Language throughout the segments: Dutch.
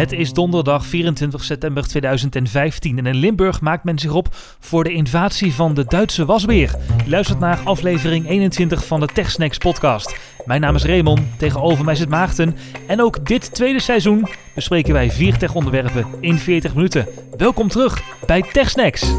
Het is donderdag 24 september 2015 en in Limburg maakt men zich op voor de invasie van de Duitse wasbeer. Luistert naar aflevering 21 van de TechSnacks podcast. Mijn naam is Raymond, tegenover mij zit Maarten en ook dit tweede seizoen bespreken wij vier tech-onderwerpen in 40 minuten. Welkom terug bij TechSnacks.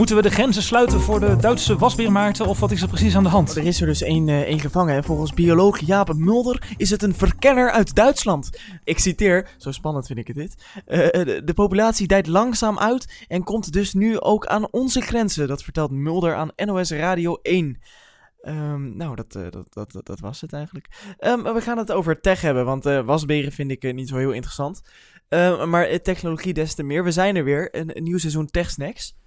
Moeten we de grenzen sluiten voor de Duitse wasbeermaarten of wat is er precies aan de hand? Er is er dus één eh, gevangen en volgens bioloog Jaap Mulder is het een verkenner uit Duitsland. Ik citeer, zo spannend vind ik het dit. Eh, de, de populatie dijt langzaam uit en komt dus nu ook aan onze grenzen. Dat vertelt Mulder aan NOS Radio 1. Ehm, nou, dat, eh, dat, dat, dat, was het eigenlijk. Ehm, we gaan het over tech hebben, want eh, wasberen vind ik eh, niet zo heel interessant. Ehm, maar eh, technologie des te meer. We zijn er weer, een, een nieuw seizoen Tech Snacks.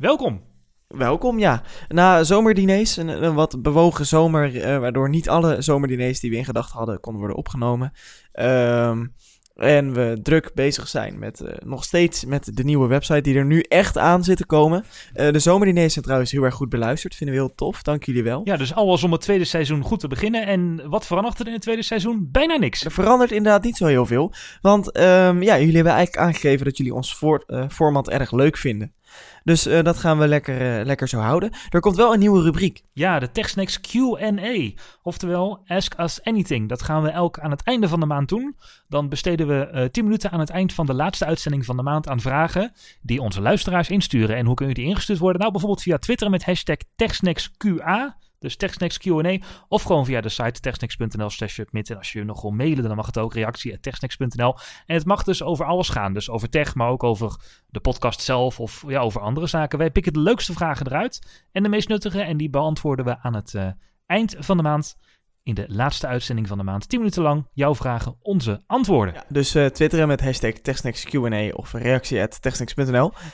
Welkom. Welkom, ja. Na zomerdiners, een, een wat bewogen zomer, eh, waardoor niet alle zomerdiners die we in gedachten hadden konden worden opgenomen. Ehm, en we druk bezig zijn met eh, nog steeds met de nieuwe website die er nu echt aan zit te komen. Eh, de zomerdiners zijn trouwens heel erg goed beluisterd, vinden we heel tof. Dank jullie wel. Ja, dus al was om het tweede seizoen goed te beginnen. En wat verandert er in het tweede seizoen? Bijna niks. Er verandert inderdaad niet zo heel veel. Want ehm, ja, jullie hebben eigenlijk aangegeven dat jullie ons voor, format erg leuk vinden. Dus eh, dat gaan we lekker, eh, lekker zo houden. Er komt wel een nieuwe rubriek. Ja, de TechSnacks Q&A. Oftewel, Ask Us Anything. Dat gaan we elk aan het einde van de maand doen. Dan besteden we eh 10 minuten aan het eind van de laatste uitzending van de maand aan vragen die onze luisteraars insturen. En hoe kunnen die ingestuurd worden? Nou, bijvoorbeeld via Twitter met hashtag TechSnacksQA. Dus TechSnacks Q&A. Of gewoon via de site techsnacks.nl slash submit. En als je nog wil mailen, dan mag het ook. Reactie. En het mag dus over alles gaan. Dus over tech, maar ook over de podcast zelf. Of ja, over andere zaken. Wij pikken de leukste vragen eruit. En de meest nuttige. En die beantwoorden we aan het eh, eind van de maand. In de laatste uitzending van de maand. 10 minuten lang. Jouw vragen, onze antwoorden. Dus eh, twitteren met hashtag TechSnacksQ&A of reactie.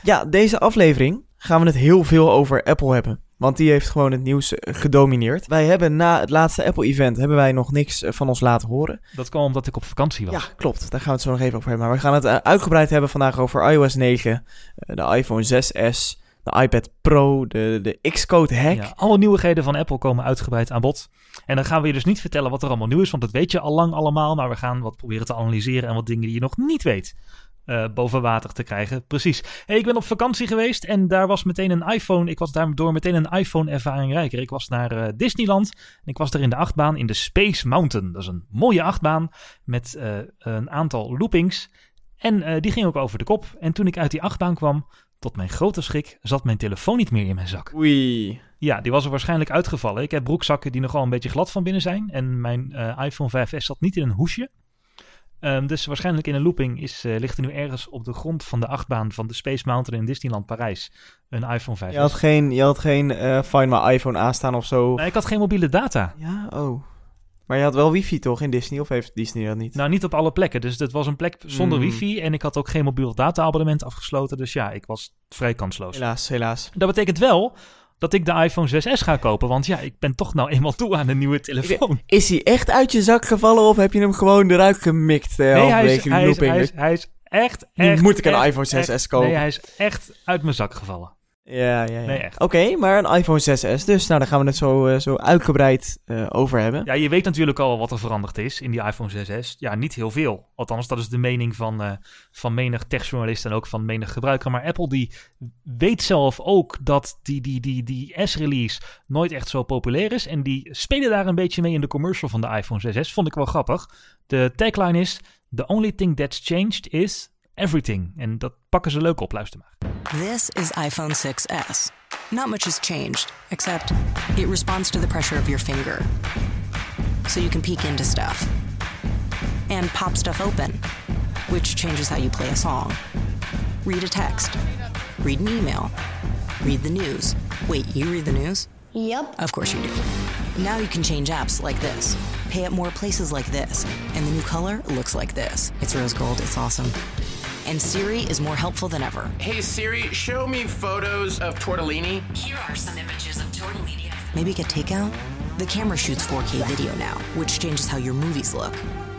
Ja, deze aflevering gaan we het heel veel over Apple hebben. Want die heeft gewoon het nieuws eh, gedomineerd. Wij hebben na het laatste Apple-event hebben wij nog niks eh, van ons laten horen. Dat kwam omdat ik op vakantie was. Ja, klopt. Daar gaan we het zo nog even over hebben. Maar we gaan het eh, uitgebreid hebben vandaag over iOS 9, eh, de iPhone 6s, de iPad Pro, de, de Xcode hack. Ja, alle nieuwigheden van Apple komen uitgebreid aan bod. En dan gaan we je dus niet vertellen wat er allemaal nieuw is, want dat weet je al lang allemaal. Maar we gaan wat proberen te analyseren en wat dingen die je nog niet weet eh, boven water te krijgen. Precies. Hey, ik ben op vakantie geweest en daar was meteen een iPhone. Ik was daardoor meteen een iPhone-ervaring rijker. Ik was naar eh, Disneyland en ik was er in de achtbaan in de Space Mountain. Dat is een mooie achtbaan met eh, een aantal loopings. En die ging ook over de kop. En toen ik uit die achtbaan kwam, tot mijn grote schrik, zat mijn telefoon niet meer in mijn zak. Oei. Ja, die was er waarschijnlijk uitgevallen. Ik heb broekzakken die nogal een beetje glad van binnen zijn. En mijn iPhone 5S zat niet in een hoesje. Ehm, dus waarschijnlijk in een looping is, eh, ligt er nu ergens op de grond van de achtbaan van de Space Mountain in Disneyland Parijs een iPhone 5S. Je had geen, je had geen eh, Find My iPhone aanstaan of zo? Nee, ik had geen mobiele data. Ja, oh. Maar je had wel wifi toch in Disney? Of heeft Disney dat niet? Nou, niet op alle plekken. Dus het was een plek zonder Mm. wifi. En ik had ook geen mobiel data-abonnement afgesloten. Dus ja, ik was vrij kansloos. Helaas, helaas. Dat betekent wel dat ik de iPhone 6S ga kopen. Want ja, ik ben toch nou eenmaal toe aan een nieuwe telefoon. Is hij echt uit je zak gevallen of heb je hem gewoon eruit gemikt? eh, Nee, hij is, hij, is, hij, is, hij is echt, Nu echt... moet ik een echt, iPhone 6S echt- kopen. Nee, hij is echt uit mijn zak gevallen. Ja, ja, ja. Nee, echt. Oké, maar een iPhone 6S dus. Nou, daar gaan we het zo, eh, zo uitgebreid eh, over hebben. Ja, je weet natuurlijk al wat er veranderd is in die iPhone 6S. Ja, niet heel veel. Althans, dat is de mening van, eh, van menig techjournalist en ook van menig gebruiker. Maar Apple die weet zelf ook dat die, die, die, die S-release nooit echt zo populair is. En die spelen daar een beetje mee in de commercial van de iPhone 6S. Vond ik wel grappig. De tagline is, the only thing that's changed is everything. En dat pakken ze leuk op, luister maar. This is iPhone 6S. Not much has changed, except it responds to the pressure of your finger. So you can peek into stuff. And pop stuff open, which changes how you play a song. Read a text. Read an email. Read the news. Wait, you read the news? Yep. Of course you do. Now you can change apps like this, pay at more places like this, and the new color looks like this. It's rose gold, it's awesome. And Siri is more helpful than ever. Hey Siri, show me photos of tortellini. Here are some images of tortellini. Maybe get takeout? The camera shoots 4K video now, which changes how your movies look.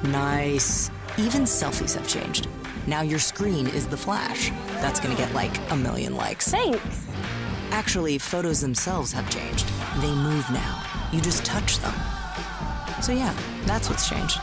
Nice. Even selfies have changed. Now your screen is the flash. That's gonna get like a million likes. Thanks. Actually, photos themselves have changed. They move now. You just touch them. So, yeah, that's what's changed.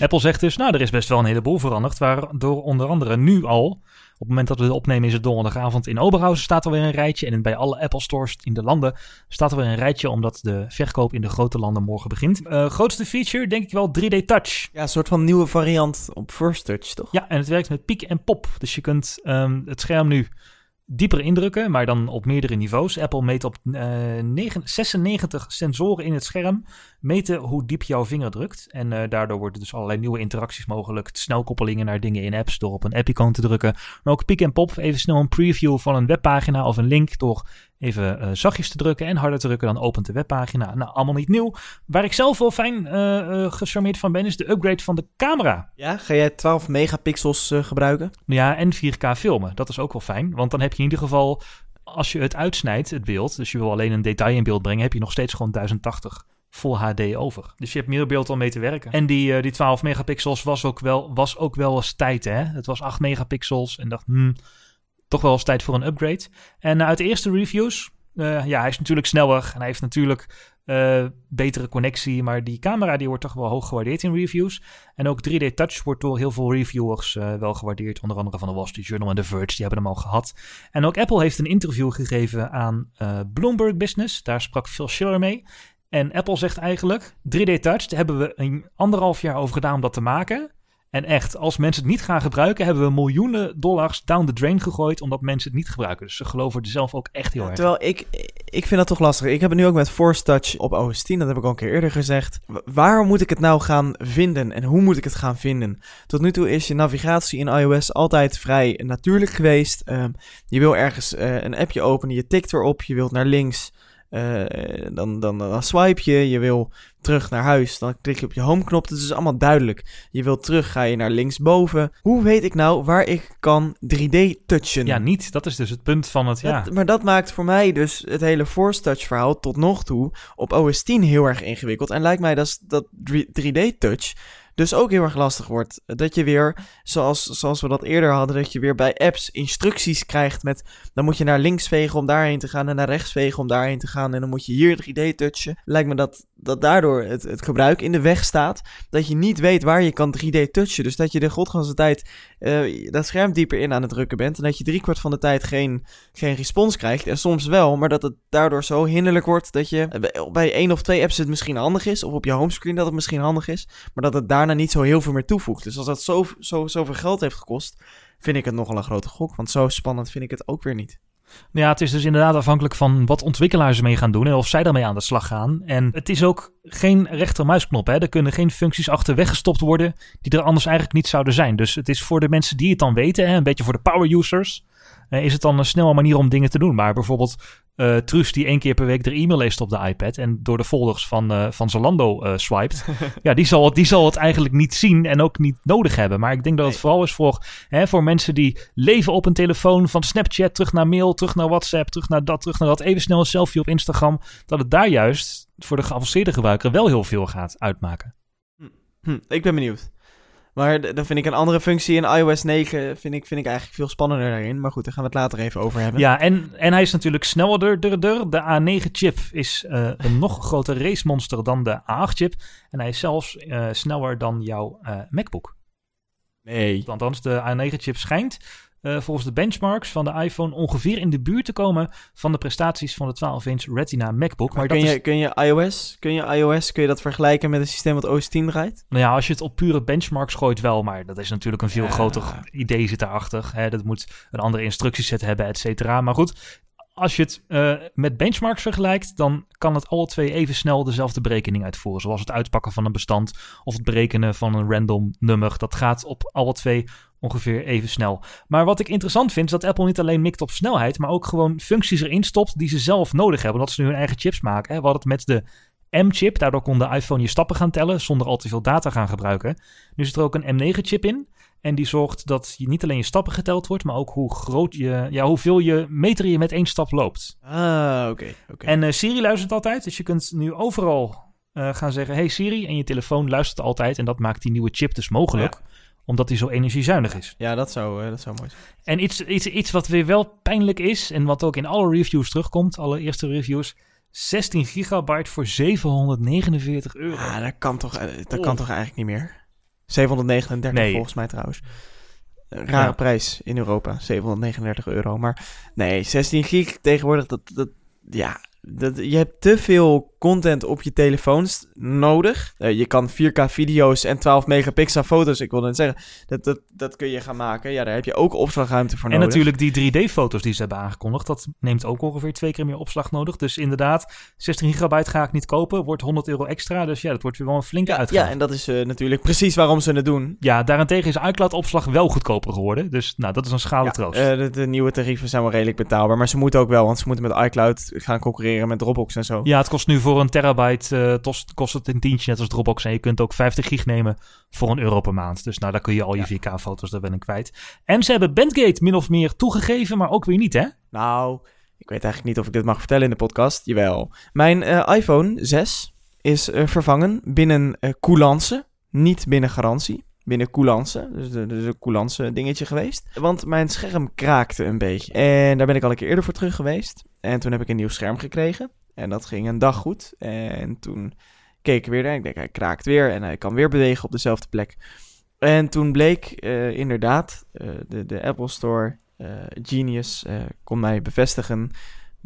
Apple zegt dus, nou, er is best wel een heleboel veranderd, waardoor onder andere nu al, op het moment dat we het opnemen is het donderdagavond, in Oberhausen staat er weer een rijtje en bij alle Apple stores in de landen staat er weer een rijtje, omdat de verkoop in de grote landen morgen begint. Eh, grootste feature, denk ik wel, 3D Touch. Ja, een soort van nieuwe variant op First Touch, toch? Ja, en het werkt met piek en pop, dus je kunt ehm, het scherm nu dieper indrukken, maar dan op meerdere niveaus. Apple meet op eh, negen- 96 sensoren in het scherm, meten hoe diep jouw vinger drukt. En eh, daardoor worden dus allerlei nieuwe interacties mogelijk. Snelkoppelingen naar dingen in apps door op een app-icoon te drukken. Maar ook piek en pop, even snel een preview van een webpagina of een link door even eh, zachtjes te drukken en harder te drukken, dan opent de webpagina. Nou, allemaal niet nieuw. Waar ik zelf wel fijn eh, gecharmeerd van ben, is de upgrade van de camera. Ja, ga jij 12 megapixels gebruiken? Ja, en 4K filmen. Dat is ook wel fijn. Want dan heb je in ieder geval, als je het uitsnijdt, het beeld, dus je wil alleen een detail in beeld brengen, heb je nog steeds gewoon 1080 Full HD over. Dus je hebt meer beeld om mee te werken. En die, die 12 megapixels was ook, wel, was ook wel eens tijd, hè? Het was 8 megapixels en dacht, hmm, toch wel eens tijd voor een upgrade. En uit de eerste reviews, eh, ja, hij is natuurlijk sneller en hij heeft natuurlijk eh, betere connectie, maar die camera die wordt toch wel hoog gewaardeerd in reviews. En ook 3D Touch wordt door heel veel reviewers eh, wel gewaardeerd, onder andere van de Wall Street Journal en The Verge, die hebben hem al gehad. En ook Apple heeft een interview gegeven aan eh, Bloomberg Business, daar sprak Phil Schiller mee. En Apple zegt eigenlijk, 3D Touch, daar hebben we een anderhalf jaar over gedaan om dat te maken. En echt, als mensen het niet gaan gebruiken, hebben we miljoenen dollars down the drain gegooid omdat mensen het niet gebruiken. Dus ze geloven er zelf ook echt heel erg. in. Terwijl ik, ik vind dat toch lastig. Ik heb het nu ook met Force Touch op OS 10, dat heb ik al een keer eerder gezegd. Wa- Waar moet ik het nou gaan vinden en hoe moet ik het gaan vinden? Tot nu toe is je navigatie in iOS altijd vrij natuurlijk geweest. Ehm, je wil ergens eh, een appje openen, je tikt erop, je wilt naar links, eh, dan, dan, dan swipe je. Je wil terug naar huis, dan klik je op je home-knop. Dat is allemaal duidelijk. Je wilt terug, ga je naar linksboven. Hoe weet ik nou waar ik kan 3D-touchen? Ja, niet. Dat is dus het punt van het, ja. Dat- maar dat maakt voor mij dus het hele Force Touch verhaal tot nog toe op OS 10 heel erg ingewikkeld. En lijkt mij dat, dat 3D Touch dus ook heel erg lastig wordt. Dat je weer, zoals, zoals we dat eerder hadden, dat je weer bij apps instructies krijgt met... Dan moet je naar links vegen om daarheen te gaan en naar rechts vegen om daarheen te gaan. En dan moet je hier 3D touchen. Lijkt me dat, dat daardoor het, het gebruik in de weg staat. Dat je niet weet waar je kan 3D touchen. Dus dat je de godganse tijd eh, dat scherm dieper in aan het drukken bent. En dat je driekwart van de tijd geen, geen respons krijgt. En soms wel, maar dat het daardoor zo hinderlijk wordt dat je eh, bij- bij één of twee apps het misschien handig is. Of op je homescreen dat het misschien handig is. Maar dat het daarna niet zo heel veel meer toevoegt. Dus als dat zo, zo, zoveel geld heeft gekost, vind ik het nogal een grote gok. Want zo spannend vind ik het ook weer niet. Ja, het is dus inderdaad afhankelijk van wat ontwikkelaars ermee gaan doen en of zij daarmee aan de slag gaan. En het is ook geen rechtermuisknop. Hè. Er kunnen geen functies achter weggestopt worden die er anders eigenlijk niet zouden zijn. Dus het is voor de mensen die het dan weten, hè, een beetje voor de power users, is het dan een snelle manier om dingen te doen. Maar bijvoorbeeld eh Truus die één keer per week de e-mail leest op de iPad en door de folders van, eh, van Zalando eh swipet, ja, die zal, het, die zal het eigenlijk niet zien en ook niet nodig hebben. Maar ik denk dat het vooral is voor, hè, voor mensen die leven op een telefoon van Snapchat terug naar mail, terug naar WhatsApp, terug naar dat, terug naar dat, even snel een selfie op Instagram, dat het daar juist voor de geavanceerde gebruiker wel heel veel gaat uitmaken. Hm, ik ben benieuwd. Maar dan vind ik een andere functie in iOS 9 vind ik, vind ik eigenlijk veel spannender daarin. Maar goed, daar gaan we het later even over hebben. Ja, en, en hij is natuurlijk sneller. De A9-chip is eh, een nog groter racemonster dan de A8-chip. En hij is zelfs eh, sneller dan jouw eh, MacBook. Nee. Althans, de A9-chip schijnt eh, volgens de benchmarks van de iPhone ongeveer in de buurt te komen van de prestaties van de 12-inch Retina MacBook. Maar kun is- je, kun je iOS, kun je iOS, kun je dat vergelijken met een systeem wat OS 10 draait? Nou ja, als je het op pure benchmarks gooit wel, maar dat is natuurlijk een veel Ja. groter idee zit daarachter. Hè, dat moet een andere instructieset hebben, et cetera. Maar goed, als je het eh, met benchmarks vergelijkt, dan kan het alle twee even snel dezelfde berekening uitvoeren. Zoals het uitpakken van een bestand of het berekenen van een random nummer. Dat gaat op alle twee ongeveer even snel. Maar wat ik interessant vind, is dat Apple niet alleen mikt op snelheid, maar ook gewoon functies erin stopt die ze zelf nodig hebben. Dat ze nu hun eigen chips maken. Hè. We hadden het met de M-chip. Daardoor kon de iPhone je stappen gaan tellen zonder al te veel data gaan gebruiken. Nu zit er ook een M9-chip in. En die zorgt dat je niet alleen je stappen geteld wordt, maar ook hoe groot je, ja, hoeveel je meter je met één stap loopt. Ah, oké. oké. En eh, Siri luistert altijd, dus je kunt nu overal eh, gaan zeggen: Hey Siri, en je telefoon luistert altijd. En dat maakt die nieuwe chip dus mogelijk, omdat die zo energiezuinig is. Ja, dat zou, eh, dat zou mooi zijn. En iets, iets, iets wat weer wel pijnlijk is, en wat ook in alle reviews terugkomt, alle eerste reviews, 16 gigabyte voor 749 euro. Ah, dat kan toch, eh, dat Oh. kan toch eigenlijk niet meer? 739 Nee. volgens mij trouwens. Een Rare Ja. prijs in Europa, 739 euro. Maar nee, 16 gig tegenwoordig, dat, dat, ja, dat, je hebt te veel content op je telefoons nodig. Eh, je kan 4K video's en 12 megapixel foto's, ik wilde net zeggen, dat, dat, dat kun je gaan maken. Ja, daar heb je ook opslagruimte voor En nodig. natuurlijk die 3D-foto's die ze hebben aangekondigd. Dat neemt ook ongeveer twee keer meer opslag nodig. Dus inderdaad, 16 gigabyte ga ik niet kopen. Wordt 100 euro extra. Dus ja, dat wordt weer wel een flinke Ja, uitgave. ja, en dat is eh, natuurlijk precies waarom ze het doen. Ja, daarentegen is iCloud-opslag wel goedkoper geworden. Dus nou, dat is een schade Ja, troost. eh, de, de nieuwe tarieven zijn wel redelijk betaalbaar. Maar ze moeten ook wel, want ze moeten met iCloud gaan concurreren met Dropbox en zo. ja, het kost nu voor een terabyte eh, kost, kost het een tientje net als Dropbox. En je kunt ook 50 gig nemen voor een euro per maand. Dus nou, daar kun je al je 4K-foto's, daar ben ik kwijt. En ze hebben Bandgate min of meer toegegeven, maar ook weer niet, hè? Nou, ik weet eigenlijk niet of ik dit mag vertellen in de podcast. Jawel. Mijn eh, iPhone 6 is eh, vervangen binnen coulance, niet binnen garantie. Binnen coulance, dus, de, dus een coulance dingetje geweest. Want mijn scherm kraakte een beetje. En daar ben ik al een keer eerder voor terug geweest. En toen heb ik een nieuw scherm gekregen. En dat ging een dag goed. En toen keek ik weer naar. Ik denk, hij kraakt weer en hij kan weer bewegen op dezelfde plek. En toen bleek eh, inderdaad, eh, de, de Apple Store eh, Genius kon mij bevestigen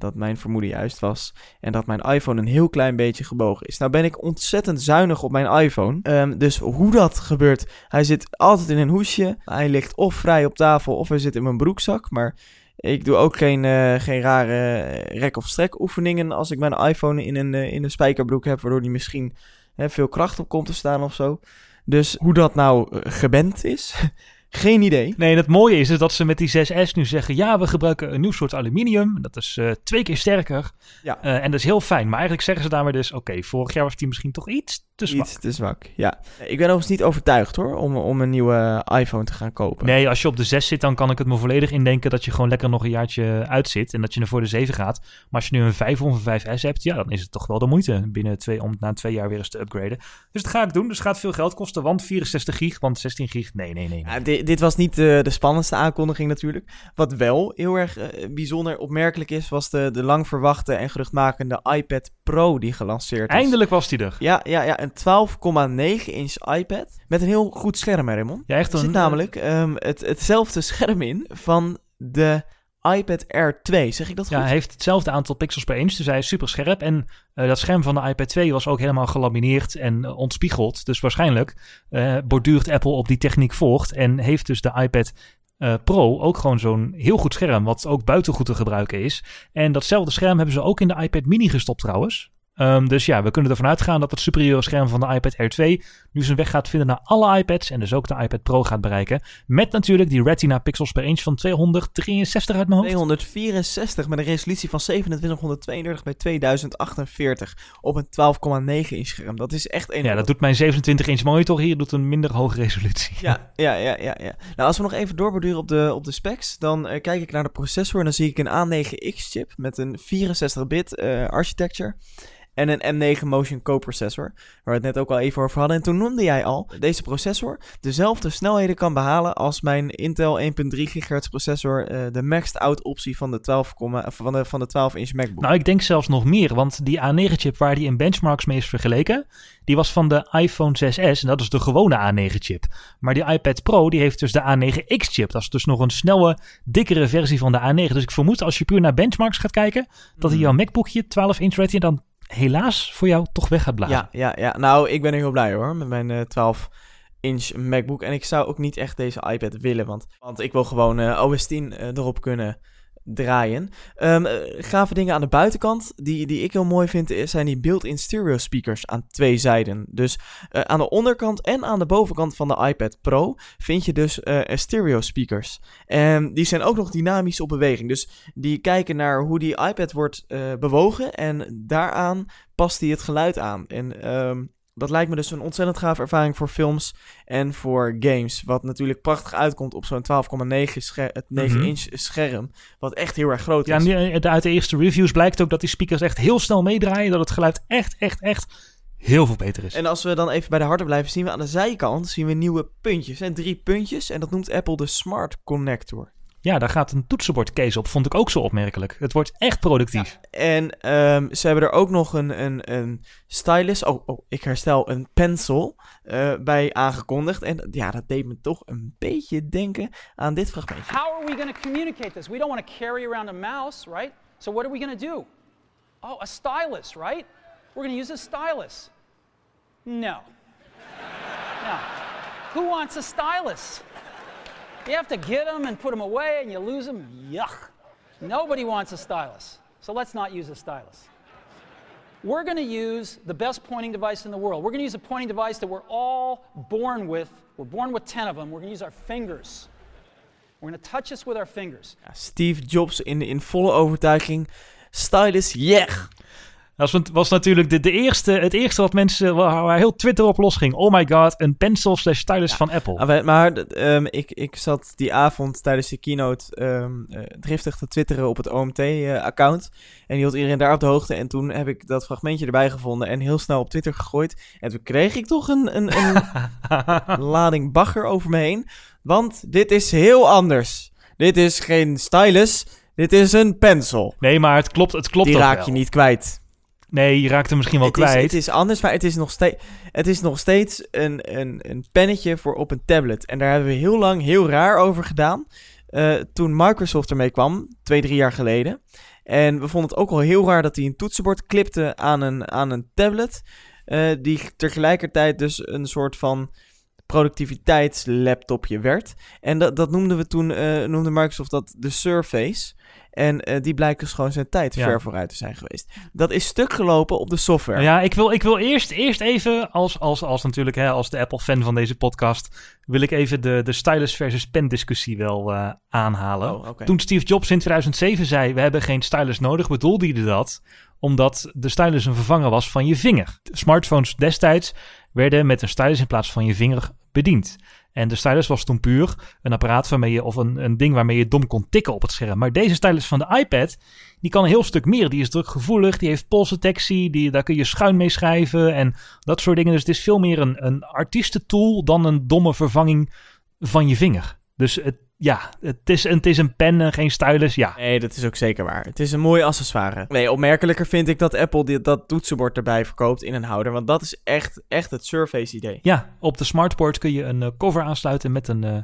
dat mijn vermoeden juist was. En dat mijn iPhone een heel klein beetje gebogen is. Nou ben ik ontzettend zuinig op mijn iPhone. Ehm, dus hoe dat gebeurt, hij zit altijd in een hoesje. Hij ligt of vrij op tafel of hij zit in mijn broekzak. Maar ik doe ook geen, eh, geen rare rek- of strek oefeningen als ik mijn iPhone in een, eh, in een spijkerbroek heb. Waardoor die misschien veel kracht op komt te staan of zo. Dus hoe dat nou eh, geband is, geen idee. Nee, en het mooie is, is dat ze met die 6S nu zeggen... ja, we gebruiken een nieuw soort aluminium. Dat is eh, twee keer sterker. Ja. Eh, en dat is heel fijn. Maar eigenlijk zeggen ze daarmee dus... oké, vorig jaar was die misschien toch iets te zwak. Iets te zwak, ja. Ik ben overigens niet overtuigd hoor, om, om een nieuwe iPhone te gaan kopen. Nee, als je op de 6 zit, dan kan ik het me volledig indenken... dat je gewoon lekker nog een jaartje uitzit... en dat je er voor de 7 gaat. Maar als je nu een 5 of een 5S hebt... ja, dan is het toch wel de moeite binnen twee, om na twee jaar weer eens te upgraden. Dus dat ga ik doen. Dus het gaat veel geld kosten. Want 64 gig, want 16 gig... nee, nee, nee. nee. Ja, di- dit was niet eh, de spannendste aankondiging natuurlijk. Wat wel heel erg eh, bijzonder opmerkelijk is, was de, de lang verwachte en geruchtmakende iPad Pro die gelanceerd is. Eindelijk was die er. Ja, ja, ja, een 12,9 inch iPad met een heel goed scherm, hè, Raymond. Ja, echt Er zit een... namelijk ehm, het, hetzelfde scherm in van de iPad Air 2. Zeg ik dat goed? Ja, hij heeft hetzelfde aantal pixels per inch, dus hij is super scherp. En eh, dat scherm van de iPad 2 was ook helemaal gelamineerd en eh, ontspiegeld. Dus waarschijnlijk eh, borduurt Apple op die techniek voort en heeft dus de iPad eh, Pro ook gewoon zo'n heel goed scherm, wat ook buiten goed te gebruiken is. En datzelfde scherm hebben ze ook in de iPad mini gestopt trouwens. Ehm, dus ja, we kunnen ervan uitgaan dat het superieure scherm van de iPad Air 2 nu zijn weg gaat vinden naar alle iPads en dus ook de iPad Pro gaat bereiken. Met natuurlijk die Retina pixels per inch van 263 uit mijn hoofd. 264 met een resolutie van 2732 bij 2048 op een 12,9 inch scherm. Dat is echt enorm. Ja, dat doet mijn 27 inch monitor hier doet een minder hoge resolutie. Ja, ja, ja, ja, ja. Nou, als we nog even doorborduren op de, op de specs, dan eh, kijk ik naar de processor en dan zie ik een A9X-chip met een 64-bit eh, architecture. En een M9 Motion Co-processor, waar we het net ook al even over hadden. En toen noemde jij al, deze processor dezelfde snelheden kan behalen als mijn Intel 1.3 GHz processor, eh, de maxed out optie van de 12, van de, van de 12 inch MacBook. Nou, ik denk zelfs nog meer, want die A9-chip waar die in benchmarks mee is vergeleken, die was van de iPhone 6S en dat is de gewone A9-chip. Maar die iPad Pro, die heeft dus de A9X-chip. Dat is dus nog een snelle, dikkere versie van de A9. Dus ik vermoed als je puur naar benchmarks gaat kijken, dat hij jouw MacBookje 12 inch retina dan helaas voor jou toch weg gaat blazen. Ja, ja, ja. Nou, ik ben er heel blij hoor met mijn eh 12 inch MacBook. En ik zou ook niet echt deze iPad willen, want, want ik wil gewoon eh, OS 10 eh, erop kunnen draaien. Ehm eh, gave dingen aan de buitenkant, die, die ik heel mooi vind, is- zijn die built-in stereo speakers aan twee zijden. Dus eh, aan de onderkant en aan de bovenkant van de iPad Pro vind je dus eh, stereo speakers. En die zijn ook nog dynamisch op beweging. Dus die kijken naar hoe die iPad wordt eh, bewogen en daaraan past hij het geluid aan. En ehm, dat lijkt me dus een ontzettend gave ervaring voor films en voor games. Wat natuurlijk prachtig uitkomt op zo'n 12,9 scher- het 9 Mhm. inch scherm. Wat echt heel erg groot Ja, is. die- eh, uit de eerste reviews blijkt ook dat die speakers echt heel snel meedraaien. Dat het geluid echt, echt, echt heel veel beter is. En als we dan even bij de harde blijven, zien we aan de zijkant zien we nieuwe puntjes. En drie puntjes. En dat noemt Apple de Smart Connector. Ja, daar gaat een toetsenbordcase op. Vond ik ook zo opmerkelijk. Het wordt echt productief. En ehm, ze hebben er ook nog een, een, een stylus, oh, oh, ik herstel, een pencil eh, bij aangekondigd. En ja, dat deed me toch een beetje denken aan dit fragmentje. How are we going to communicate this? We don't want to carry around a mouse, right? So what are we going to do? Oh, a stylus, right? We're going to use a stylus. No. No. Who wants a stylus? You have to get them and put them away and you lose them. Yuck. Nobody wants a stylus. So let's not use a stylus. We're going to use the best pointing device in the world. We're going to use a pointing device that we're all born with. We're born with 10 of them. We're going to use our fingers. We're going to touch this with our fingers. Steve Jobs in, in volle overtuiging. Stylus, yeah! Dat was, was natuurlijk de, de eerste, het eerste wat mensen, waar, heel Twitter op losging. Oh my god, een pencil slash stylus van Apple. Ah, Maar ehm, ik, ik zat die avond tijdens de keynote eh, driftig te twitteren op het OMT-account. en hield iedereen daar op de hoogte. En toen heb ik dat fragmentje erbij gevonden en heel snel op Twitter gegooid. En toen kreeg ik toch een, een, een lading bagger over me heen. Want dit is heel anders. Dit is geen stylus, dit is een pencil. Nee, maar het klopt, het klopt Die raak wel. je niet kwijt. Nee, je raakt hem misschien wel het, is, kwijt. het is anders, maar het is nog, steeds het is nog steeds een, een, een pennetje voor op een tablet. En daar hebben we heel lang heel raar over gedaan. eh, toen Microsoft ermee kwam, twee, drie jaar geleden. En we vonden het ook al heel raar dat hij een toetsenbord klipte aan een, aan een tablet. eh, die tegelijkertijd dus een soort van productiviteitslaptopje werd. En dat, dat noemden we toen, eh, noemde Microsoft dat de Surface. En eh, die blijkt dus gewoon zijn tijd Ja. ver vooruit te zijn geweest. Dat is stuk gelopen op de software. Ja, ik wil, ik wil eerst, eerst even, als, als, als natuurlijk, hè, als de Apple-fan van deze podcast, wil ik even de, de stylus versus pen discussie wel eh, aanhalen. Oh. Toen Steve Jobs in 2007 zei, we hebben geen stylus nodig, bedoelde hij dat omdat de stylus een vervanger was van je vinger. Smartphones destijds werden met een stylus in plaats van je vinger bediend. En de stylus was toen puur een apparaat waarmee je, of een, een ding waarmee je dom kon tikken op het scherm. Maar deze stylus van de iPad, die kan een heel stuk meer. Die is drukgevoelig, die heeft polsdetectie, die, daar kun je schuin mee schrijven en dat soort dingen. Dus het is veel meer een, een artiestentool dan een domme vervanging van je vinger. Dus het, ja, het is, het is een pen en geen stylus, ja. Nee, dat is ook zeker waar. Het is een mooi accessoire. Nee, opmerkelijker vind ik dat Apple dit, dat toetsenbord erbij verkoopt in een houder. Want dat is echt, echt het Surface-idee. Ja, op de smartboard kun je een eh, cover aansluiten met een eh,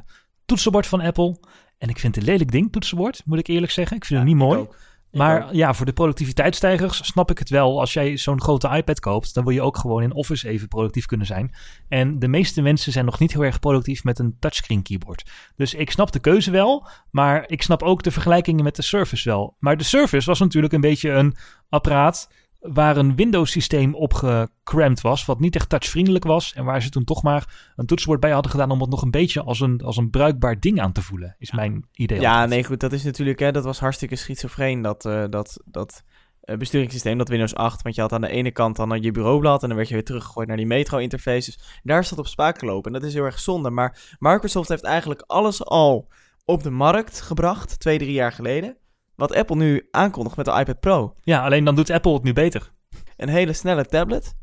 toetsenbord van Apple. En ik vind het een lelijk ding, toetsenbord, moet ik eerlijk zeggen. Ik vind het niet mooi. Ook. Maar ja, voor de productiviteitsstijgers snap ik het wel. Als jij zo'n grote iPad koopt, dan wil je ook gewoon in Office even productief kunnen zijn. En de meeste mensen zijn nog niet heel erg productief met een touchscreen keyboard. Dus ik snap de keuze wel, maar ik snap ook de vergelijkingen met de Surface wel. Maar de Surface was natuurlijk een beetje een apparaat waar een Windows-systeem op gecramd was, wat niet echt touchvriendelijk was. En waar ze toen toch maar een toetsenbord bij hadden gedaan om het nog een beetje als een, als een bruikbaar ding aan te voelen, is mijn idee. Ja, altijd. nee, goed. Dat is natuurlijk, hè, dat was hartstikke schizofreen, dat, eh, dat, dat eh, besturingssysteem, dat Windows 8. Want je had aan de ene kant dan je bureaublad en dan werd je weer teruggegooid naar die metro-interface. Dus daar dat op spaak gelopen. En dat is heel erg zonde. Maar Microsoft heeft eigenlijk alles al op de markt gebracht, twee, drie jaar geleden. Wat Apple nu aankondigt met de iPad Pro. Ja, alleen dan doet Apple het nu beter. Een hele snelle tablet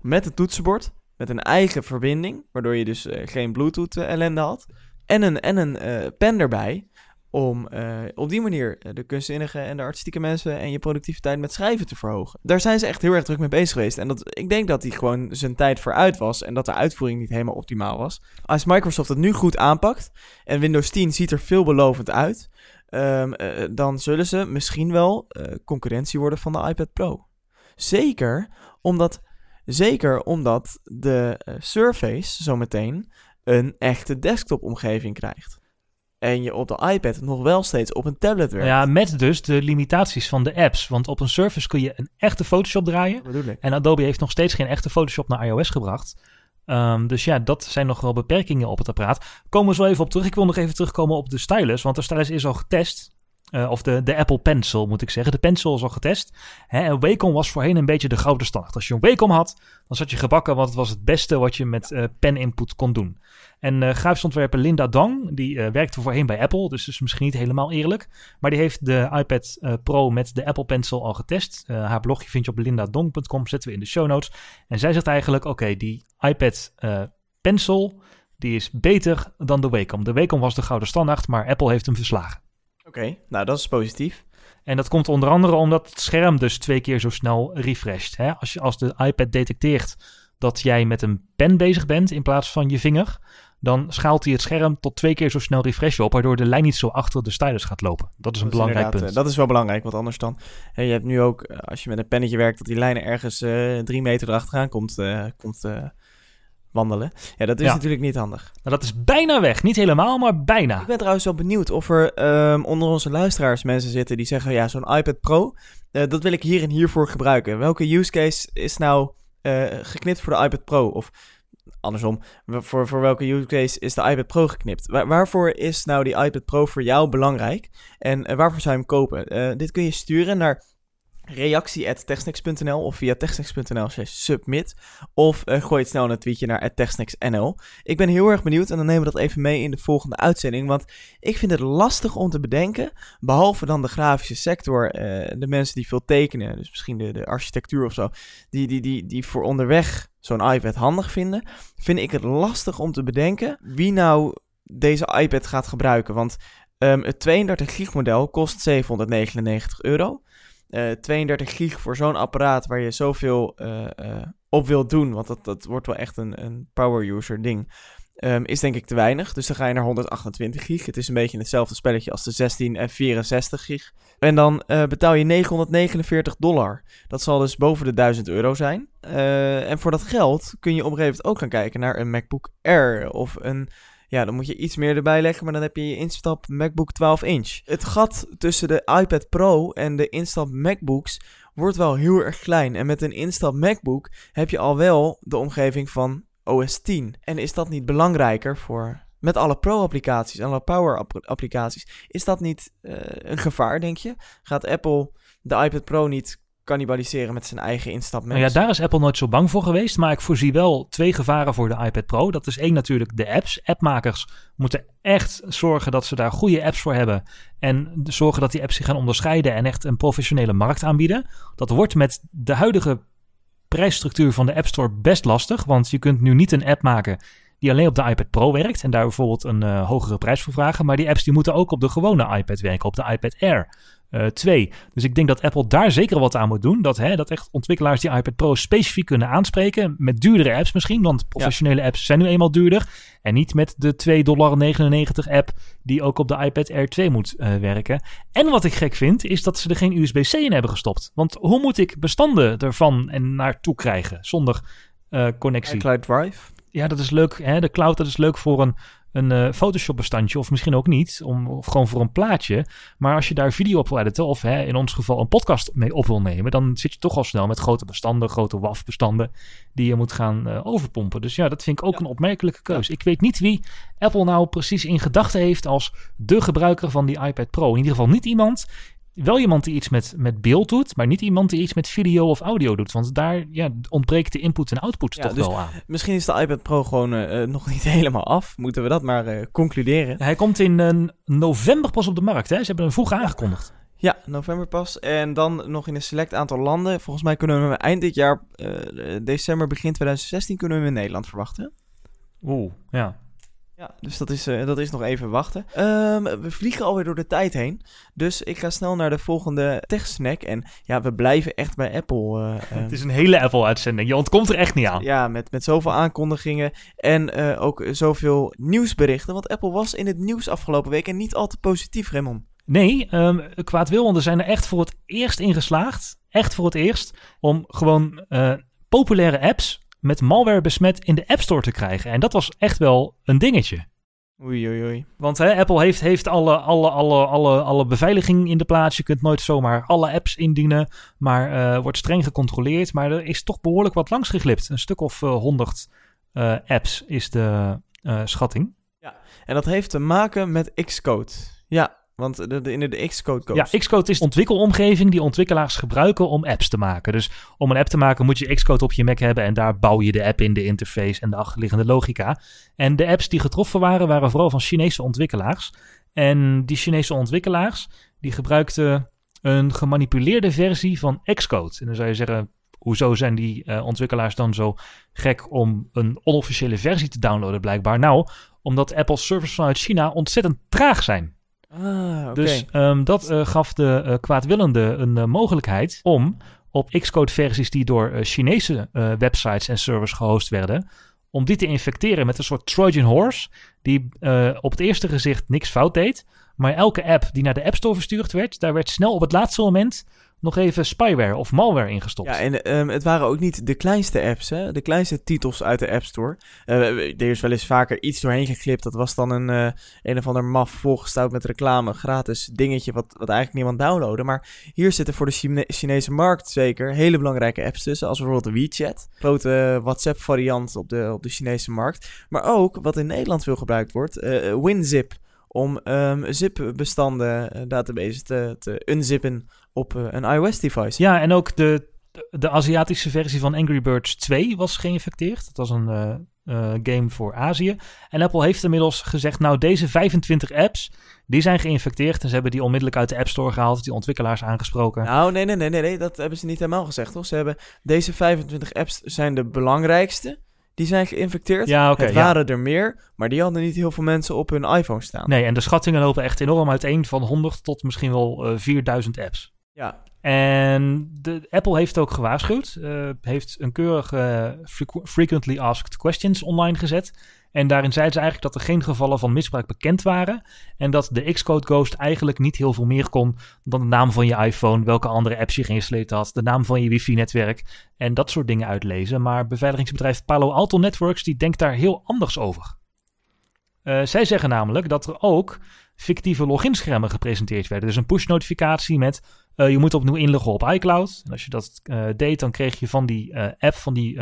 met een toetsenbord, met een eigen verbinding, waardoor je dus eh, geen Bluetooth eh, ellende had. En een, en een eh, pen erbij, om op die manier de kunstzinnige en de artistieke mensen en je productiviteit met schrijven te verhogen. Daar zijn ze echt heel erg druk mee bezig geweest. En dat, ik denk dat die gewoon zijn tijd vooruit was en dat de uitvoering niet helemaal optimaal was. Als Microsoft het nu goed aanpakt en Windows 10 ziet er veelbelovend uit, ehm, eh, dan zullen ze misschien wel eh, concurrentie worden van de iPad Pro. Zeker omdat, zeker omdat de eh, Surface zometeen een echte desktop-omgeving krijgt. En je op de iPad nog wel steeds op een tablet werkt. Ja, met dus de limitaties van de apps. Want op een Surface kun je een echte Photoshop draaien. En Adobe heeft nog steeds geen echte Photoshop naar iOS gebracht. Ehm, dus ja, dat zijn nog wel beperkingen op het apparaat. Komen we zo even op terug. Ik wil nog even terugkomen op de stylus. Want de stylus is al getest. Eh, of de, de Apple Pencil moet ik zeggen. De Pencil is al getest. Hè, en Wacom was voorheen een beetje de gouden standaard. Als je een Wacom had, dan zat je gebakken. Want het was het beste wat je met eh, pen input kon doen. En eh grafisontwerper Linda Dong, die eh, werkte voorheen bij Apple. Dus is misschien niet helemaal eerlijk. Maar die heeft de iPad eh, Pro met de Apple Pencil al getest. Eh, haar blogje vind je op lindadong.com, zetten we in de show notes. En zij zegt eigenlijk, oké, die iPad eh, Pencil, die is beter dan de Wacom. De Wacom was de gouden standaard, maar Apple heeft hem verslagen. Oké, nou dat is positief. En dat komt onder andere omdat het scherm dus twee keer zo snel refresht. Hè? Als, je, als de iPad detecteert dat jij met een pen bezig bent in plaats van je vinger, dan schaalt hij het scherm tot twee keer zo snel refreshen op, waardoor de lijn niet zo achter de stylus gaat lopen. Dat is een Dat belangrijk punt. eh, Dat is wel belangrijk, want anders dan... hè, je hebt nu ook, eh, als je met een pennetje werkt, dat die lijnen ergens eh, drie meter erachteraan komt, komt eh, wandelen. Ja, dat is Ja. natuurlijk niet handig. Nou, dat is bijna weg. Niet helemaal, maar bijna. Ik ben trouwens wel benieuwd of er ehm, onder onze luisteraars mensen zitten die zeggen... ja, zo'n iPad Pro, eh, dat wil ik hier en hiervoor gebruiken. Welke use case is nou eh, geknipt voor de iPad Pro? Of andersom, voor, voor welke use case is de iPad Pro geknipt? Wa- waarvoor is nou die iPad Pro voor jou belangrijk? En eh, waarvoor zou je hem kopen? Dit kun je sturen naar reactie.techsnacks.nl of via techsnacks.nl submit. Of eh, gooi het snel een tweetje naar techsnacks.nl. Ik ben heel erg benieuwd en dan nemen we dat even mee in de volgende uitzending. Want ik vind het lastig om te bedenken, behalve dan de grafische sector, eh, de mensen die veel tekenen, dus misschien de, de architectuur of zo, die, die, die, die voor onderweg zo'n iPad handig vinden, vind ik het lastig om te bedenken wie nou deze iPad gaat gebruiken. Want ehm, het 32 gig model kost 799 euro. Eh 32 gig voor zo'n apparaat waar je zoveel eh, op wilt doen, want dat, dat wordt wel echt een, een power user ding, ehm, is denk ik te weinig. Dus dan ga je naar 128 gig. Het is een beetje hetzelfde spelletje als de 16 en 64 gig. En dan betaal je 949 dollar. Dat zal dus boven de 1000 euro zijn. En voor dat geld kun je op een gegeven moment ook gaan kijken naar een MacBook Air of een ja, dan moet je iets meer erbij leggen, maar dan heb je je instap MacBook 12 inch. Het gat tussen de iPad Pro en de instap MacBooks wordt wel heel erg klein. En met een instap MacBook heb je al wel de omgeving van OS 10. En is dat niet belangrijker voor... Met alle Pro-applicaties en alle Power-applicaties, is dat niet eh, een gevaar, denk je? Gaat Apple de iPad Pro niet cannibaliseren met zijn eigen instap Nou ja, daar is Apple nooit zo bang voor geweest. Maar ik voorzie wel twee gevaren voor de iPad Pro. Dat is één natuurlijk de apps. Appmakers moeten echt zorgen dat ze daar goede apps voor hebben. En zorgen dat die apps zich gaan onderscheiden en echt een professionele markt aanbieden. Dat wordt met de huidige prijsstructuur van de App Store best lastig. Want je kunt nu niet een app maken die alleen op de iPad Pro werkt. En daar bijvoorbeeld een eh, hogere prijs voor vragen. Maar die apps die moeten ook op de gewone iPad werken, op de iPad Air. eh 2. Dus ik denk dat Apple daar zeker wat aan moet doen. Dat, hè, dat echt ontwikkelaars die iPad Pro specifiek kunnen aanspreken. Met duurdere apps misschien, want professionele apps zijn nu eenmaal duurder. En niet met de 2,99 dollar app die ook op de iPad Air 2 moet eh, werken. En wat ik gek vind, is dat ze er geen USB-C in hebben gestopt. Want hoe moet ik bestanden ervan en naartoe krijgen zonder eh, connectie? iCloud Drive. Ja, dat is leuk. Hè? De cloud, dat is leuk voor een, een eh, Photoshop-bestandje. Of misschien ook niet. Om, of gewoon voor een plaatje. Maar als je daar video op wil editen. Of hè, in ons geval een podcast mee op wil nemen. Dan zit je toch al snel met grote bestanden. Grote WAF-bestanden. Die je moet gaan eh, overpompen. Dus ja, dat vind ik ook een opmerkelijke keuze. Ik weet niet wie Apple nou precies in gedachten heeft. Als de gebruiker van die iPad Pro. In ieder geval niet iemand wel iemand die iets met, met beeld doet, maar niet iemand die iets met video of audio doet. Want daar ja, ontbreekt de input en output Ja, toch dus- wel aan. Misschien is de iPad Pro gewoon eh, eh, nog niet helemaal af. Moeten we dat maar eh, concluderen. Hij komt in eh, november pas op de markt. Hè? Ze hebben hem vroeg aangekondigd. Ja, november pas. En dan nog in een select aantal landen. Volgens mij kunnen we hem eind dit jaar, december, begin 2016, kunnen we hem in Nederland verwachten. Oeh, ja. Ja, dus dat is, eh, dat is nog even wachten. Ehm, we vliegen alweer door de tijd heen. Dus ik ga snel naar de volgende tech-snack. En ja, we blijven echt bij Apple. eh, eh, Het is een hele Apple-uitzending. Je ontkomt er echt niet aan. Ja, met, met zoveel aankondigingen en eh, ook zoveel nieuwsberichten. Want Apple was in het nieuws afgelopen week en niet al te positief, Raymond. Nee, ehm kwaad wil, want er zijn er echt voor het eerst in geslaagd. Echt voor het eerst. Om gewoon populaire apps met malware besmet in de App Store te krijgen. En dat was echt wel een dingetje. Oei, oei, oei. Want hè, Apple heeft, heeft alle, alle, alle, alle, alle beveiliging in de plaats. Je kunt nooit zomaar alle apps indienen. Maar eh, wordt streng gecontroleerd. Maar er is toch behoorlijk wat langs geglipt. Een stuk of honderd apps is de eh, schatting. En dat heeft te maken met Xcode. Ja, want de, de, in de Xcode. Ja, Xcode is de ontwikkelomgeving die ontwikkelaars gebruiken om apps te maken. Dus om een app te maken moet je Xcode op je Mac hebben en daar bouw je de app in, de interface en de achterliggende logica. En de apps die getroffen waren, waren vooral van Chinese ontwikkelaars. En die Chinese ontwikkelaars, die gebruikten een gemanipuleerde versie van Xcode. En dan zou je zeggen, hoezo zijn die eh, ontwikkelaars dan zo gek om een onofficiële versie te downloaden blijkbaar? Nou, omdat Apple's servers vanuit China ontzettend traag zijn. Ah. Dus ehm, dat eh, gaf de eh, kwaadwillende een eh, mogelijkheid om op Xcode versies die door Chinese websites en servers gehost werden, om die te infecteren met een soort Trojan horse, die op het eerste gezicht niks fout deed, maar elke app die naar de App Store verstuurd werd, daar werd snel op het laatste moment nog even spyware of malware ingestopt. Ja, en ehm, het waren ook niet de kleinste apps, hè? De kleinste titels uit de App Store. Eh, er is wel eens vaker iets doorheen geklipt. Dat was dan een, eh, een of ander maf volgestouwd met reclame. Gratis dingetje wat, wat eigenlijk niemand downloadde. Maar hier zitten voor de Chine- Chinese markt zeker hele belangrijke apps tussen. Als bijvoorbeeld WeChat. Grote WhatsApp variant op de, op de Chinese markt. Maar ook, wat in Nederland veel gebruikt wordt, eh, WinZip. Om ehm, zip-bestanden, databases te, te unzippen op eh, een iOS-device. Ja, en ook de, de Aziatische versie van Angry Birds 2 was geïnfecteerd. Dat was een eh, eh, game voor Azië. En Apple heeft inmiddels gezegd, nou deze 25 apps, die zijn geïnfecteerd. En ze hebben die onmiddellijk uit de App Store gehaald, die ontwikkelaars aangesproken. Nou, nee, nee, nee, nee, nee, dat hebben ze niet helemaal gezegd, toch? Ze hebben deze 25 apps zijn de belangrijkste. Die zijn geïnfecteerd. Ja, het ja. waren er meer, maar die hadden niet heel veel mensen op hun iPhone staan. Nee, en de schattingen lopen echt enorm uiteen van 100 tot misschien wel eh, 4000 apps. Ja, En de, Apple heeft ook gewaarschuwd, eh, heeft een keurige frequ- frequently asked questions online gezet. En daarin zeiden ze eigenlijk dat er geen gevallen van misbruik bekend waren. En dat de Xcode Ghost eigenlijk niet heel veel meer kon dan de naam van je iPhone, welke andere apps je geïnstalleerd had, de naam van je wifi-netwerk en dat soort dingen uitlezen. Maar beveiligingsbedrijf Palo Alto Networks die denkt daar heel anders over. Eh, zij zeggen namelijk dat er ook fictieve loginschermen gepresenteerd werden. Dus een push-notificatie met eh, je moet opnieuw inloggen op iCloud. En als je dat eh, deed, dan kreeg je van die eh, app, van die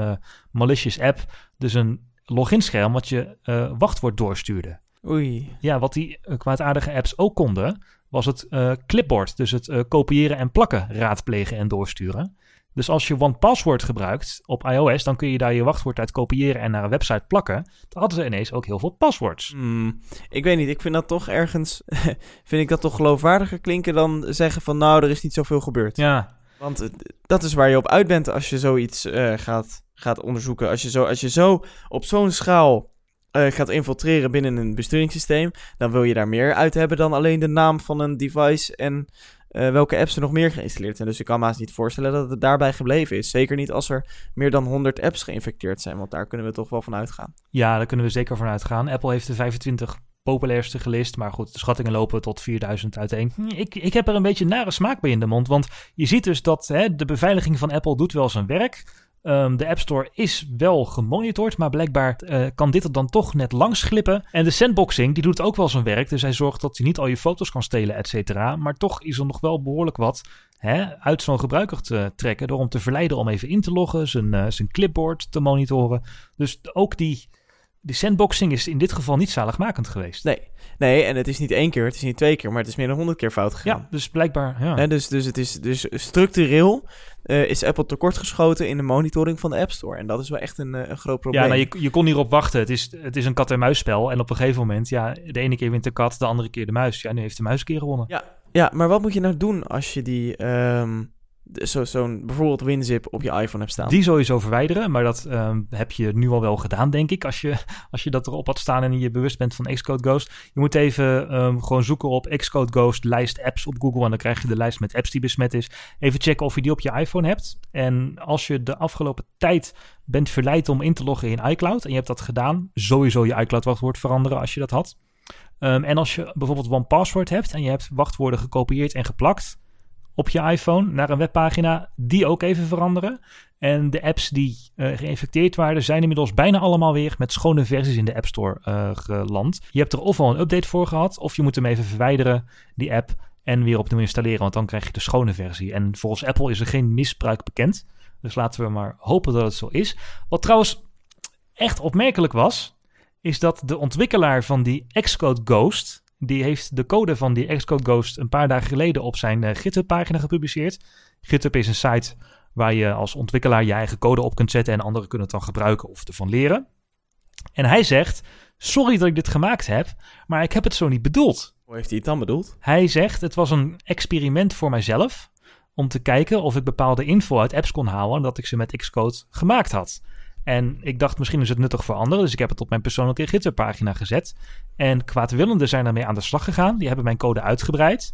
malicious app, dus een loginscherm wat je wachtwoord doorstuurde. oei. Ja, wat die kwaadaardige apps ook konden, was het clipboard. Dus het kopiëren en plakken raadplegen en doorsturen. Dus als je OnePassword gebruikt op iOS, dan kun je daar je wachtwoord uit kopiëren en naar een website plakken. Dan hadden ze ineens ook heel veel passwords. Hmm, ik weet niet, ik vind dat toch ergens, vind ik dat toch geloofwaardiger klinken dan zeggen van nou, er is niet zoveel gebeurd. Ja, Want eh, dat is waar je op uit bent als je zoiets eh, gaat, gaat onderzoeken. Als je zo, als je zo op zo'n schaal eh, gaat infiltreren binnen een besturingssysteem, dan wil je daar meer uit hebben dan alleen de naam van een device en eh, welke apps er nog meer geïnstalleerd zijn. Dus ik kan me haast niet voorstellen dat het daarbij gebleven is. Zeker niet als er meer dan 100 apps geïnfecteerd zijn, want daar kunnen we toch wel van uitgaan. ja, daar kunnen we zeker van uitgaan. Apple heeft de 25 populairste gelist, maar goed, de schattingen lopen tot 4000 uiteen. Hm, Ik, ik heb er een beetje nare smaak bij in de mond, want je ziet dus dat hè, de beveiliging van Apple doet wel zijn werk. Ehm, de App Store is wel gemonitord, maar blijkbaar eh, kan dit er dan toch net langs glippen. En de sandboxing, die doet ook wel zijn werk. Dus hij zorgt dat hij niet al je foto's kan stelen, et cetera. Maar toch is er nog wel behoorlijk wat hè, uit zo'n gebruiker te trekken. Door hem te verleiden om even in te loggen, zijn, eh, zijn clipboard te monitoren. Dus ook die, die sandboxing is in dit geval niet zaligmakend geweest. Nee, nee, en het is niet één keer, het is niet twee keer, maar het is meer dan 100 keer fout gegaan. Ja, dus blijkbaar. Ja. Dus, dus het is dus structureel eh, is Apple tekortgeschoten in de monitoring van de App Store. En dat is wel echt een, eh, een groot probleem. Ja, nou, je, je kon hierop wachten. Het is, het is een kat-en-muisspel. En op een gegeven moment, ja, de ene keer wint de kat, de andere keer de muis. Ja, nu heeft de muis een keer gewonnen. Ja, ja, maar wat moet je nou doen als je die, ehm, de- zo, zo'n bijvoorbeeld WinZip op je iPhone hebt staan? Die sowieso verwijderen, maar dat ehm, heb je nu al wel gedaan, denk ik. Als je, als je dat erop had staan en je bewust bent van Xcode Ghost. Je moet even ehm, gewoon zoeken op Xcode Ghost lijst apps op Google. En dan krijg je de lijst met apps die besmet is. Even checken of je die op je iPhone hebt. En als je de afgelopen tijd bent verleid om in te loggen in iCloud. En je hebt dat gedaan, sowieso je iCloud wachtwoord veranderen als je dat had. Ehm, en als je bijvoorbeeld OnePassword hebt en je hebt wachtwoorden gekopieerd en geplakt op je iPhone naar een webpagina, die ook even veranderen. En de apps die eh, geïnfecteerd waren, zijn inmiddels bijna allemaal weer met schone versies in de App Store eh, geland. Je hebt er ofwel een update voor gehad, of je moet hem even verwijderen, die app, en weer opnieuw installeren, want dan krijg je de schone versie. En volgens Apple is er geen misbruik bekend. Dus laten we maar hopen dat het zo is. Wat trouwens echt opmerkelijk was, is dat de ontwikkelaar van die Xcode Ghost, die heeft de code van die Xcode Ghost een paar dagen geleden op zijn eh, GitHub-pagina gepubliceerd. GitHub is een site waar je als ontwikkelaar je eigen code op kunt zetten en anderen kunnen het dan gebruiken of ervan leren. En hij zegt: Sorry dat ik dit gemaakt heb, maar ik heb het zo niet bedoeld. Hoe heeft hij het dan bedoeld? Hij zegt: Het was een experiment voor mijzelf om te kijken of ik bepaalde info uit apps kon halen dat ik ze met Xcode gemaakt had. En ik dacht, misschien is het nuttig voor anderen. Dus ik heb het op mijn persoonlijke Gitterpagina gezet. En kwaadwillenden zijn daarmee aan de slag gegaan. Die hebben mijn code uitgebreid.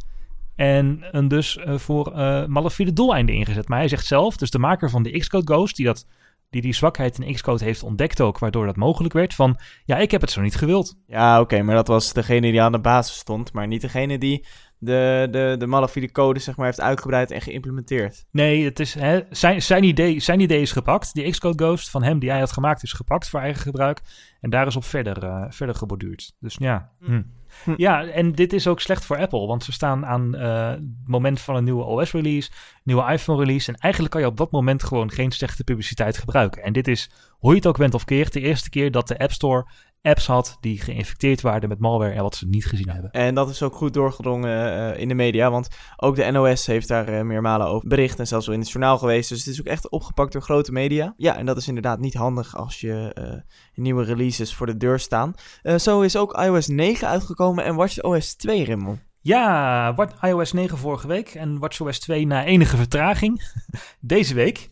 En dus eh, voor eh malafide doeleinden ingezet. Maar hij zegt zelf, dus de maker van de Xcode Ghost... die dat, die, die zwakheid in Xcode heeft ontdekt ook... waardoor dat mogelijk werd, van... ja, ik heb het zo niet gewild. Ja, oké, maar dat was degene die aan de basis stond, maar niet degene die de, de, de malafide code zeg maar heeft uitgebreid en geïmplementeerd. Nee, het is, hè, zijn, zijn, idee, zijn idee is gepakt. Die Xcode Ghost van hem die hij had gemaakt is gepakt voor eigen gebruik. En daar is op verder, eh, verder geborduurd. Dus ja. hm. Hm. Ja, en dit is ook slecht voor Apple. Want ze staan aan eh, het moment van een nieuwe OS-release, nieuwe iPhone-release. En eigenlijk kan je op dat moment gewoon geen slechte publiciteit gebruiken. En dit is, hoe je het ook bent of keert, de eerste keer dat de App Store apps had die geïnfecteerd waren met malware en wat ze niet gezien hebben. En dat is ook goed doorgedrongen eh, in de media, want ook de NOS heeft daar eh, meermalen over bericht en zelfs wel in het journaal geweest. Dus het is ook echt opgepakt door grote media. Ja, en dat is inderdaad niet handig als je eh, nieuwe releases voor de deur staan. Zo is ook iOS 9 uitgekomen en WatchOS 2, Rimmel. Ja, iOS 9 vorige week en WatchOS 2 na enige vertraging deze week.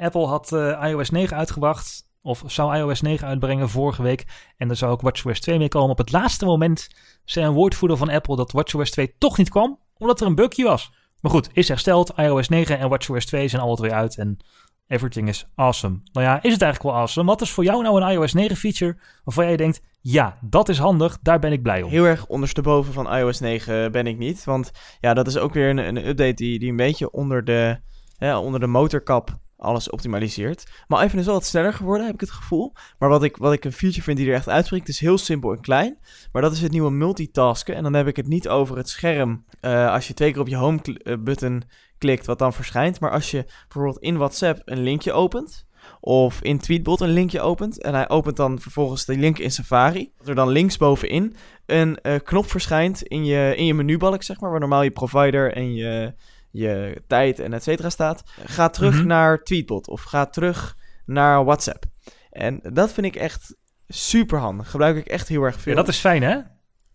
Apple had iOS 9 uitgebracht, of zou iOS 9 uitbrengen vorige week. En daar zou ook WatchOS 2 mee komen. Op het laatste moment zei een woordvoerder van Apple dat WatchOS 2 toch niet kwam, omdat er een bugje was. Maar goed, is hersteld. iOS 9 en WatchOS 2 zijn alle twee uit en everything is awesome. Nou ja, is het eigenlijk wel awesome? Wat is voor jou nou een iOS 9 feature waarvan jij denkt, ja, dat is handig, daar ben ik blij om. Heel erg ondersteboven van iOS 9 ben ik niet, want ja, dat is ook weer een, een update die, die een beetje onder de, onder de motorkap alles optimaliseert. Maar iPhone is wel wat sneller geworden, heb ik het gevoel. Maar wat ik, wat ik een feature vind die er echt uitspringt, is heel simpel en klein. Maar dat is het nieuwe multitasken. En dan heb ik het niet over het scherm eh, als je twee keer op je home eh, button klikt, wat dan verschijnt. Maar als je bijvoorbeeld in WhatsApp een linkje opent, of in Tweetbot een linkje opent, en hij opent dan vervolgens de link in Safari, dat er dan linksbovenin een eh, knop verschijnt in je, in je menubalk, zeg maar, waar normaal je provider en je, je tijd en et cetera staat. Ga terug Mhm. naar Tweetbot of ga terug naar WhatsApp. En dat vind ik echt super handig. Gebruik ik echt heel erg veel. Ja, dat is fijn, hè?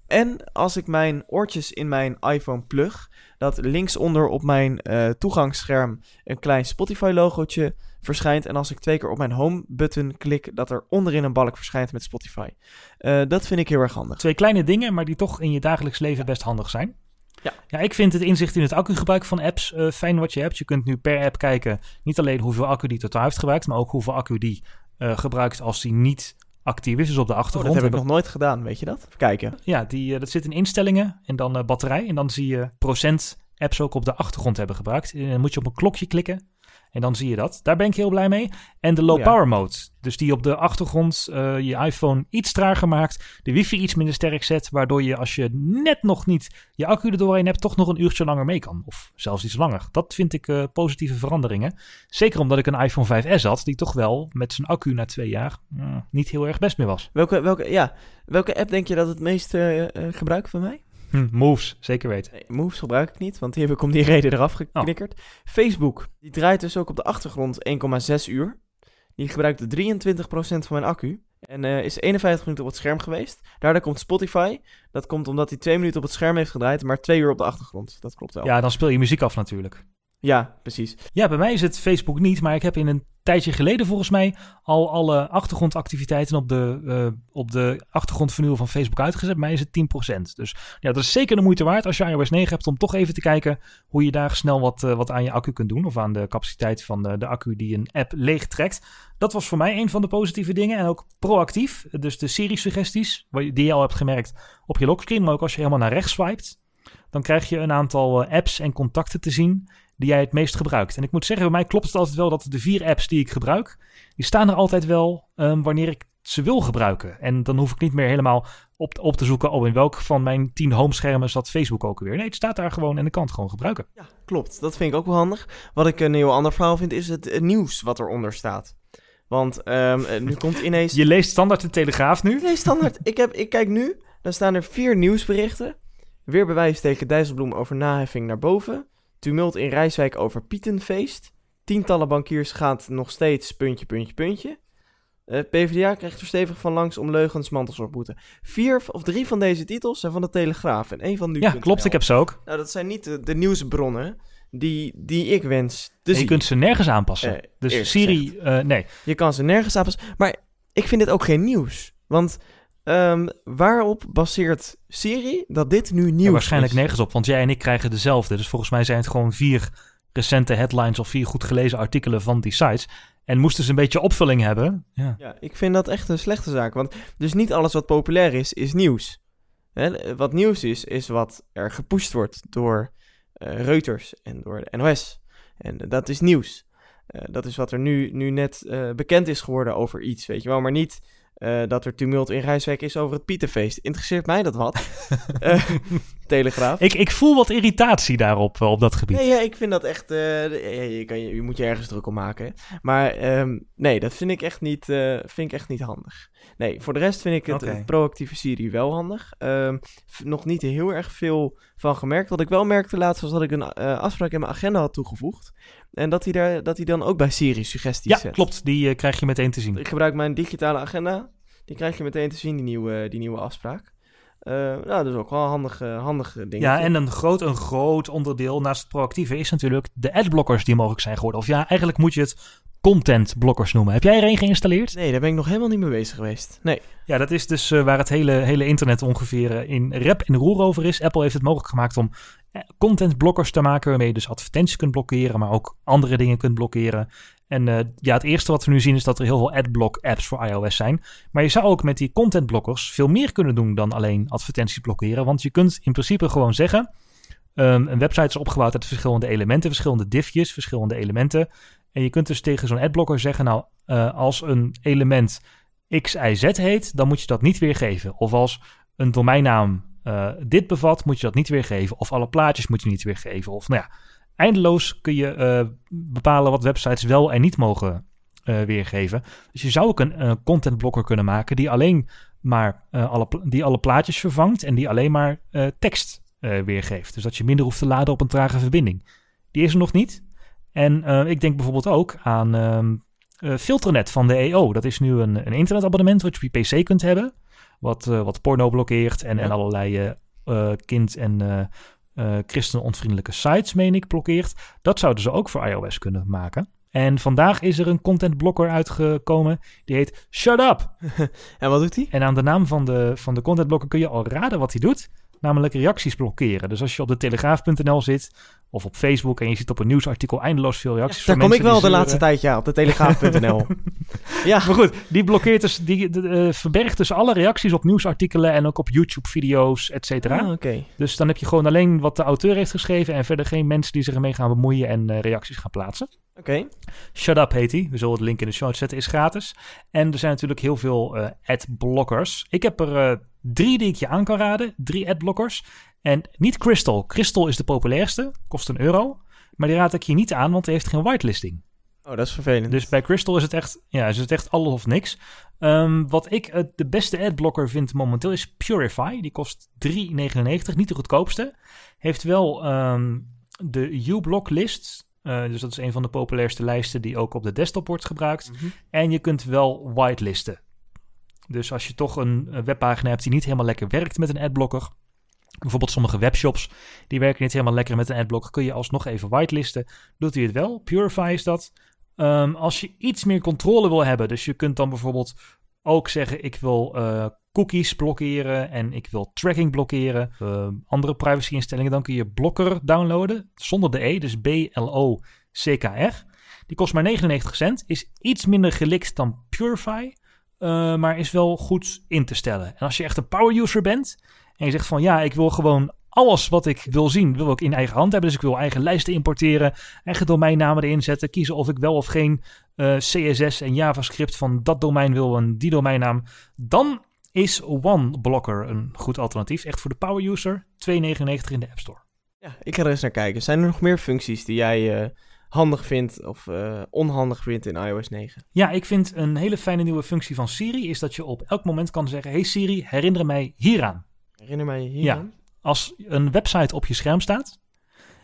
En als ik mijn oortjes in mijn iPhone plug, dat linksonder op mijn eh, toegangsscherm een klein Spotify-logootje verschijnt. En als ik twee keer op mijn home-button klik, dat er onderin een balk verschijnt met Spotify. Eh, dat vind ik heel erg handig. Twee kleine dingen, maar die toch in je dagelijks leven best handig zijn. Ja. ja, ik vind het inzicht in het accugebruik van apps eh, fijn wat je hebt. Je kunt nu per app kijken, niet alleen hoeveel accu die totaal heeft gebruikt, maar ook hoeveel accu die eh, gebruikt als die niet actief is, dus op de Oh, achtergrond. dat heb ik nog nooit gedaan, weet je dat? Even kijken. Ja, die, eh, dat zit in instellingen en dan batterij. En dan zie je procent apps ook op de achtergrond hebben gebruikt. En dan moet je op een klokje klikken en dan zie je dat. Daar ben ik heel blij mee. En de low Ja. power mode. Dus die op de achtergrond eh, je iPhone iets trager maakt. De wifi iets minder sterk zet. Waardoor je als je net nog niet je accu er doorheen hebt... toch nog een uurtje langer mee kan. Of zelfs iets langer. Dat vind ik eh, positieve veranderingen. Zeker omdat ik een iPhone 5S had... die toch wel met zijn accu na twee jaar... mm, niet heel erg best meer was. Welke, welke, ja, welke app denk je dat het meest eh, eh, gebruikt van mij? Hm, moves, zeker weten. Nee, Moves gebruik ik niet, want die heb ik om die reden eraf geknikkerd. Facebook, die draait dus ook op de achtergrond 1,6 uur. Die gebruikt 23% van mijn accu. En eh, is 51 minuten op het scherm geweest. Daardoor komt Spotify. Dat komt omdat hij 2 minuten op het scherm heeft gedraaid, maar 2 uur op de achtergrond. Dat klopt wel. Ja, dan speel je muziek af natuurlijk. Ja, precies. Ja, bij mij is het Facebook niet, maar ik heb in een tijdje geleden volgens mij al alle achtergrondactiviteiten op de, eh, op de van Facebook uitgezet. Mij is het 10%. Dus ja, dat is zeker de moeite waard als je iOS 9 hebt om toch even te kijken hoe je daar snel wat, eh, wat aan je accu kunt doen. Of aan de capaciteit van de, de accu die een app leegtrekt. Dat was voor mij een van de positieve dingen. En ook proactief. Dus de serie-suggesties, waar je- die je al hebt gemerkt op je lockscreen. Maar ook als je helemaal naar rechts swipet, dan krijg je een aantal eh, apps en contacten te zien die jij het meest gebruikt. En ik moet zeggen, bij mij klopt het altijd wel dat de vier apps die ik gebruik, die staan er altijd wel ehm, wanneer ik ze wil gebruiken. En dan hoef ik niet meer helemaal op, op te zoeken, oh, in welk van mijn tien homeschermen zat Facebook ook weer. Nee, het staat daar gewoon en ik kan het gewoon gebruiken. Ja, klopt. Dat vind ik ook wel handig. Wat ik een heel ander verhaal vind, is het, eh, nieuws wat eronder staat. Want ehm, eh, nu komt ineens... Je leest standaard de Telegraaf nu. Ik lees standaard. ik, heb, ik kijk nu, dan staan er vier nieuwsberichten. Weer bewijs tegen Dijsselbloem over naheffing naar boven. Tumult in Rijswijk over Pietenfeest. Tientallen bankiers gaat nog steeds puntje, puntje, puntje. Eh, PvdA krijgt er stevig van langs om leugens mantelzorgboete. Vier of drie van deze titels zijn van de Telegraaf en één van nu. Ja, klopt, ik heb ze ook. Nou, dat zijn niet de, de nieuwsbronnen die, die ik wens je kunt ze nergens aanpassen. Eh, dus Siri, eh, nee. Je kan ze nergens aanpassen. Maar ik vind dit ook geen nieuws. Want ehm, waarop baseert Siri dat dit nu nieuws Ja, waarschijnlijk is? nergens op, want jij en ik krijgen dezelfde. Dus volgens mij zijn het gewoon vier recente headlines of vier goed gelezen artikelen van die sites. En moesten ze een beetje opvulling hebben. Ja. Ja, ik vind dat echt een slechte zaak. Want dus niet alles wat populair is, is nieuws. Hè, wat nieuws is, is wat er gepusht wordt door eh, Reuters en door de NOS. En dat is nieuws. Eh, dat is wat er nu, nu net eh, bekend is geworden over iets, weet je wel. Maar niet eh, dat er tumult in Rijswijk is over het Pieterfeest. Interesseert mij dat wat? Eh, Telegraaf. Ik, ik voel wat irritatie daarop, eh, op dat gebied. Nee, ja, ik vind dat echt. je, kan, je, je moet je ergens druk om maken. hè. Maar ehm, nee, dat vind ik, echt niet, vind ik echt niet handig. Nee, voor de rest vind ik het, proactieve Siri wel handig. Ehm, nog niet heel erg veel van gemerkt. Wat ik wel merkte laatst was dat ik een afspraak in mijn agenda had toegevoegd. En dat hij, daar, dat hij dan ook bij Siri suggesties Ja, zet. klopt. Die eh, krijg je meteen te zien. Ik gebruik mijn digitale agenda. Die krijg je meteen te zien, die nieuwe, die nieuwe afspraak. Eh, nou, dat is ook wel een handig, eh, handig ding. Ja, en een groot, een groot onderdeel naast het proactieve is natuurlijk de adblockers die mogelijk zijn geworden. Of ja, eigenlijk moet je het contentblokkers noemen. Heb jij er een geïnstalleerd? Nee, daar ben ik nog helemaal niet mee bezig geweest. Nee. Ja, dat is dus eh, waar het hele, hele internet ongeveer in rep en roer over is. Apple heeft het mogelijk gemaakt om contentblokkers te maken, waarmee je dus advertenties kunt blokkeren, maar ook andere dingen kunt blokkeren. En eh, ja, het eerste wat we nu zien is dat er heel veel adblock apps voor iOS zijn. Maar je zou ook met die contentblokkers veel meer kunnen doen dan alleen advertenties blokkeren. Want je kunt in principe gewoon zeggen, ehm, een website is opgebouwd uit verschillende elementen, verschillende divjes, verschillende elementen. En je kunt dus tegen zo'n adblocker zeggen, nou, eh, als een element X, Z heet, dan moet je dat niet weergeven. Of als een domeinnaam eh, dit bevat, moet je dat niet weergeven. Of alle plaatjes moet je niet weergeven. Of nou ja, eindeloos kun je eh, bepalen wat websites wel en niet mogen eh, weergeven. Dus je zou ook een contentblokker kunnen maken die alleen maar alle, die alle plaatjes vervangt en die alleen maar tekst weergeeft. Dus dat je minder hoeft te laden op een trage verbinding. Die is er nog niet. En ik denk bijvoorbeeld ook aan ehm, eh, Filternet van de EO. Dat is nu een, een internetabonnement wat je op je PC kunt hebben. Wat, eh, wat porno blokkeert en, Ja. en allerlei eh, eh, kind- en christenonvriendelijke sites, meen ik, blokkeert. Dat zouden ze ook voor iOS kunnen maken. En vandaag is er een contentblokker uitgekomen. Die heet Shut Up. En wat doet hij? En aan de naam van de, van de contentblokker kun je al raden wat hij doet. Namelijk reacties blokkeren. Dus als je op de telegraaf.nl zit of op Facebook en je ziet op een nieuwsartikel eindeloos veel reacties Daar van kom ik wel de laatste tijd ja, op de telegraaf.nl. ja, Maar goed, die blokkeert dus, die de- eh, verbergt dus alle reacties op nieuwsartikelen en ook op YouTube-video's, et cetera. Ah, oké. Dus dan heb je gewoon alleen wat de auteur heeft geschreven en verder geen mensen die zich ermee gaan bemoeien en eh, reacties gaan plaatsen. Oké. Shut Up heet hij. We zullen het link in de show zetten, is gratis. En er zijn natuurlijk heel veel eh adblockers. Ik heb er drie die ik je aan kan raden. Drie adblockers. En niet Crystal. Crystal is de populairste. Kost een euro. Maar die raad ik je niet aan, want hij heeft geen whitelisting. Oh, dat is vervelend. Dus bij Crystal is het echt, ja, is het echt alles of niks. Ehm, wat ik de beste adblocker vind momenteel is Purify. Die kost 3,99, niet de goedkoopste. Heeft wel ehm, de uBlock list. Eh, dus dat is een van de populairste lijsten die ook op de desktop wordt gebruikt. Mhm. En je kunt wel whitelisten. Dus als je toch een, een webpagina hebt die niet helemaal lekker werkt met een adblocker. Bijvoorbeeld sommige webshops die werken niet helemaal lekker met een adblocker. Kun je alsnog even whitelisten. Doet hij het wel? Purify is dat. Ehm, als je iets meer controle wil hebben. Dus je kunt dan bijvoorbeeld ook zeggen: ik wil eh, cookies blokkeren en ik wil tracking blokkeren. Ehm, andere privacy instellingen. Dan kun je Blokker downloaden zonder de E, dus B-L-O-C-K-R. Die kost maar 99 cent. Is iets minder gelikt dan Purify. Eh, maar is wel goed in te stellen. En als je echt een power user bent. En je zegt van ja, ik wil gewoon alles wat ik wil zien, wil ik in eigen hand hebben. Dus ik wil eigen lijsten importeren, eigen domeinnamen erin zetten, kiezen of ik wel of geen eh, CSS en JavaScript van dat domein wil en die domeinnaam. Dan is OneBlocker een goed alternatief. Echt voor de power user. 2,99 in de App Store. Ja, ik ga er eens naar kijken. Zijn er nog meer functies die jij eh, handig vindt of eh, onhandig vindt in iOS 9? Ja, ik vind een hele fijne nieuwe functie van Siri is dat je op elk moment kan zeggen: Hey Siri, herinner mij hieraan. Herinner mij hier Ja. aan? Als een website op je scherm staat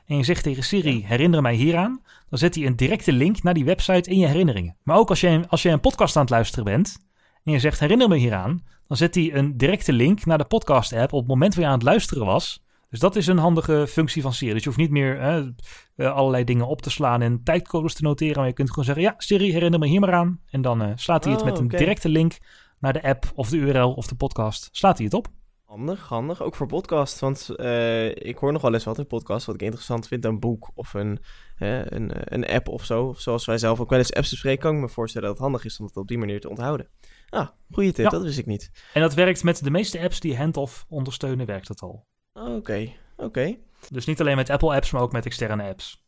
en je zegt tegen Siri, herinner mij hieraan, dan zet hij een directe link naar die website in je herinneringen. Maar ook als je, als je een podcast aan het luisteren bent en je zegt herinner me hieraan, dan zet hij een directe link naar de podcast app op het moment waar je aan het luisteren was, Dus dat is een handige functie van Siri. Dus je hoeft niet meer hè, eh, allerlei dingen op te slaan en tijdcodes te noteren. Maar je kunt gewoon zeggen, ja, Siri, herinner me hier maar aan. En dan eh, slaat hij het Oh, met een directe link naar de app of de URL of de podcast. Slaat hij het op. Handig, handig. Ook voor podcast. Want eh, ik hoor nog wel eens wat in podcast. Wat ik interessant vind, een boek of een, een, een app of zo. Of zoals wij zelf ook wel eens apps bespreken, kan ik me voorstellen dat het handig is om het op die manier te onthouden. Ah, goede tip, Ja. dat wist ik niet. En dat werkt met de meeste apps die handoff ondersteunen, werkt het al. Oké, oké. Dus niet alleen met Apple apps, maar ook met externe apps.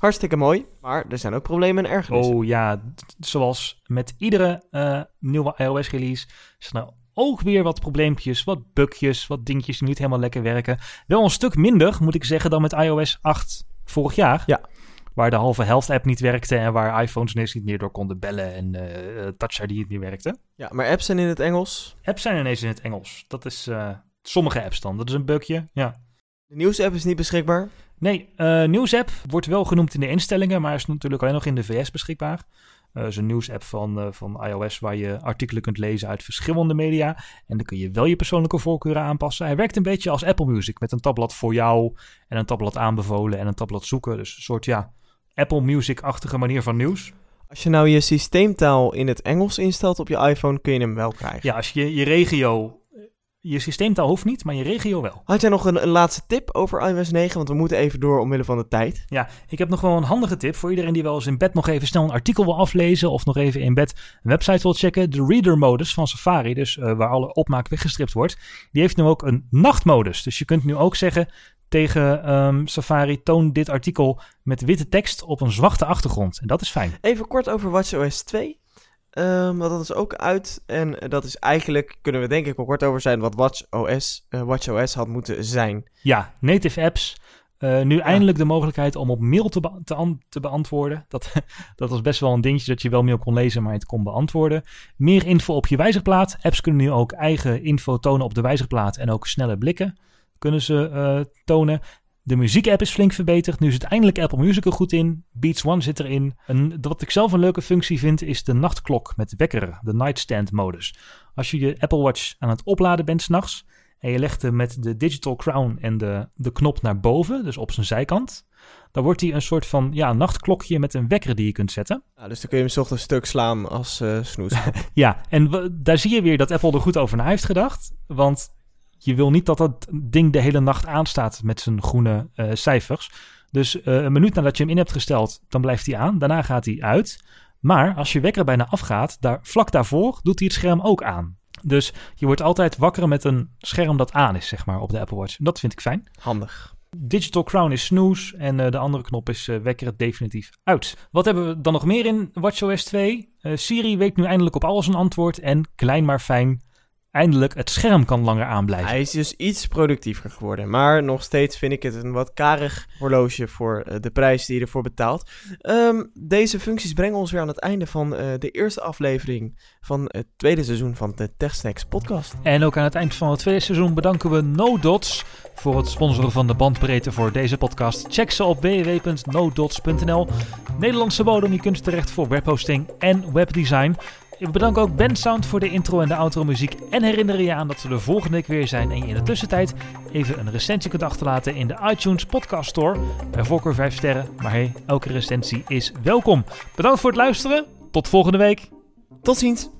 Hartstikke mooi. Maar er zijn ook problemen en ergernissen. Oh ja, zoals met iedere eh, nieuwe iOS-release zijn er ook weer wat probleempjes, wat bugjes, wat dingetjes die niet helemaal lekker werken. Wel een stuk minder, moet ik zeggen, dan met iOS 8 vorig jaar. Ja. Waar de halve helft app niet werkte en waar iPhones ineens niet meer door konden bellen en eh Touch ID niet meer werkte. Ja, maar apps zijn in het Engels. Apps zijn ineens in het Engels. Dat is eh, sommige apps dan. Dat is een bugje, ja. De nieuws-app is niet beschikbaar. Nee, eh nieuwsapp wordt wel genoemd in de instellingen, maar is natuurlijk alleen nog in de VS beschikbaar. Eh is een nieuwsapp van, eh, van iOS waar je artikelen kunt lezen uit verschillende media. En dan kun je wel je persoonlijke voorkeuren aanpassen. Hij werkt een beetje als Apple Music met een tabblad voor jou en een tabblad aanbevolen en een tabblad zoeken. Dus een soort ja, Apple Music-achtige manier van nieuws. Als je nou je systeemtaal in het Engels instelt op je iPhone, kun je hem wel krijgen. Ja, als je je regio, je systeemtaal hoeft niet, maar je regio wel. Had jij nog een, een laatste tip over iOS 9? Want we moeten even door omwille van de tijd. Ja, ik heb nog wel een handige tip voor iedereen die wel eens in bed nog even snel een artikel wil aflezen of nog even in bed een website wil checken. De reader modus van Safari, dus eh, waar alle opmaak weggestript wordt, die heeft nu ook een nachtmodus. Dus je kunt nu ook zeggen tegen ehm, Safari, toon dit artikel met witte tekst op een zwarte achtergrond. En dat is fijn. Even kort over WatchOS 2. Want dat is ook uit. En dat is eigenlijk, kunnen we denk ik wel kort over zijn, wat WatchOS, eh, WatchOS had moeten zijn. Ja, native apps. Eh, nu eindelijk de mogelijkheid om op mail te, be- te, an- te beantwoorden. Dat, dat was best wel een dingetje dat je wel mail kon lezen, maar het kon beantwoorden. Meer info op je wijzigplaat. Apps kunnen nu ook eigen info tonen op de wijzigplaat en ook snelle blikken kunnen ze eh, tonen. De muziekapp is flink verbeterd. Nu zit eindelijk Apple Music er goed in. Beats One zit erin. En wat ik zelf een leuke functie vind, is de nachtklok met wekker, de nightstand modus. Als je je Apple Watch aan het opladen bent s'nachts en je legt hem met de digital crown en de, de knop naar boven, dus op zijn zijkant, dan wordt hij een soort van ja, nachtklokje met een wekker die je kunt zetten. Nou, dus dan kun je hem 's ochtends stuk slaan als eh snoes. Ja, en daar zie je weer dat Apple er goed over na heeft gedacht. Want je wil niet dat dat ding de hele nacht aanstaat met zijn groene eh, cijfers. Dus eh, een minuut nadat je hem in hebt gesteld, dan blijft hij aan. Daarna gaat hij uit. Maar als je wekker bijna afgaat, daar, vlak daarvoor doet hij het scherm ook aan. Dus je wordt altijd wakker met een scherm dat aan is, zeg maar, op de Apple Watch. En dat vind ik fijn. Handig. Digital Crown is snooze en eh, de andere knop is eh, wekker het definitief uit. Wat hebben we dan nog meer in WatchOS 2? Eh, Siri weet nu eindelijk op alles een antwoord en klein maar fijn, eindelijk het scherm kan langer aanblijven. Hij is dus iets productiever geworden. Maar nog steeds vind ik het een wat karig horloge voor eh, de prijs die je ervoor betaalt. Ehm, deze functies brengen ons weer aan het einde van eh, de eerste aflevering van het tweede seizoen van de TechSnacks podcast. En ook aan het eind van het tweede seizoen bedanken we NoDots voor het sponsoren van de bandbreedte voor deze podcast. Check ze op www.nodots.nl. Nederlandse bodem, je kunt terecht voor webhosting en webdesign. We bedanken ook Ben Sound voor de intro en de outro muziek. En herinneren je aan dat we de volgende week weer zijn. En je in de tussentijd even een recensie kunt achterlaten in de iTunes Podcast Store. Bij voorkeur 5 sterren. Maar hey, elke recensie is welkom. Bedankt voor het luisteren. Tot volgende week. Tot ziens!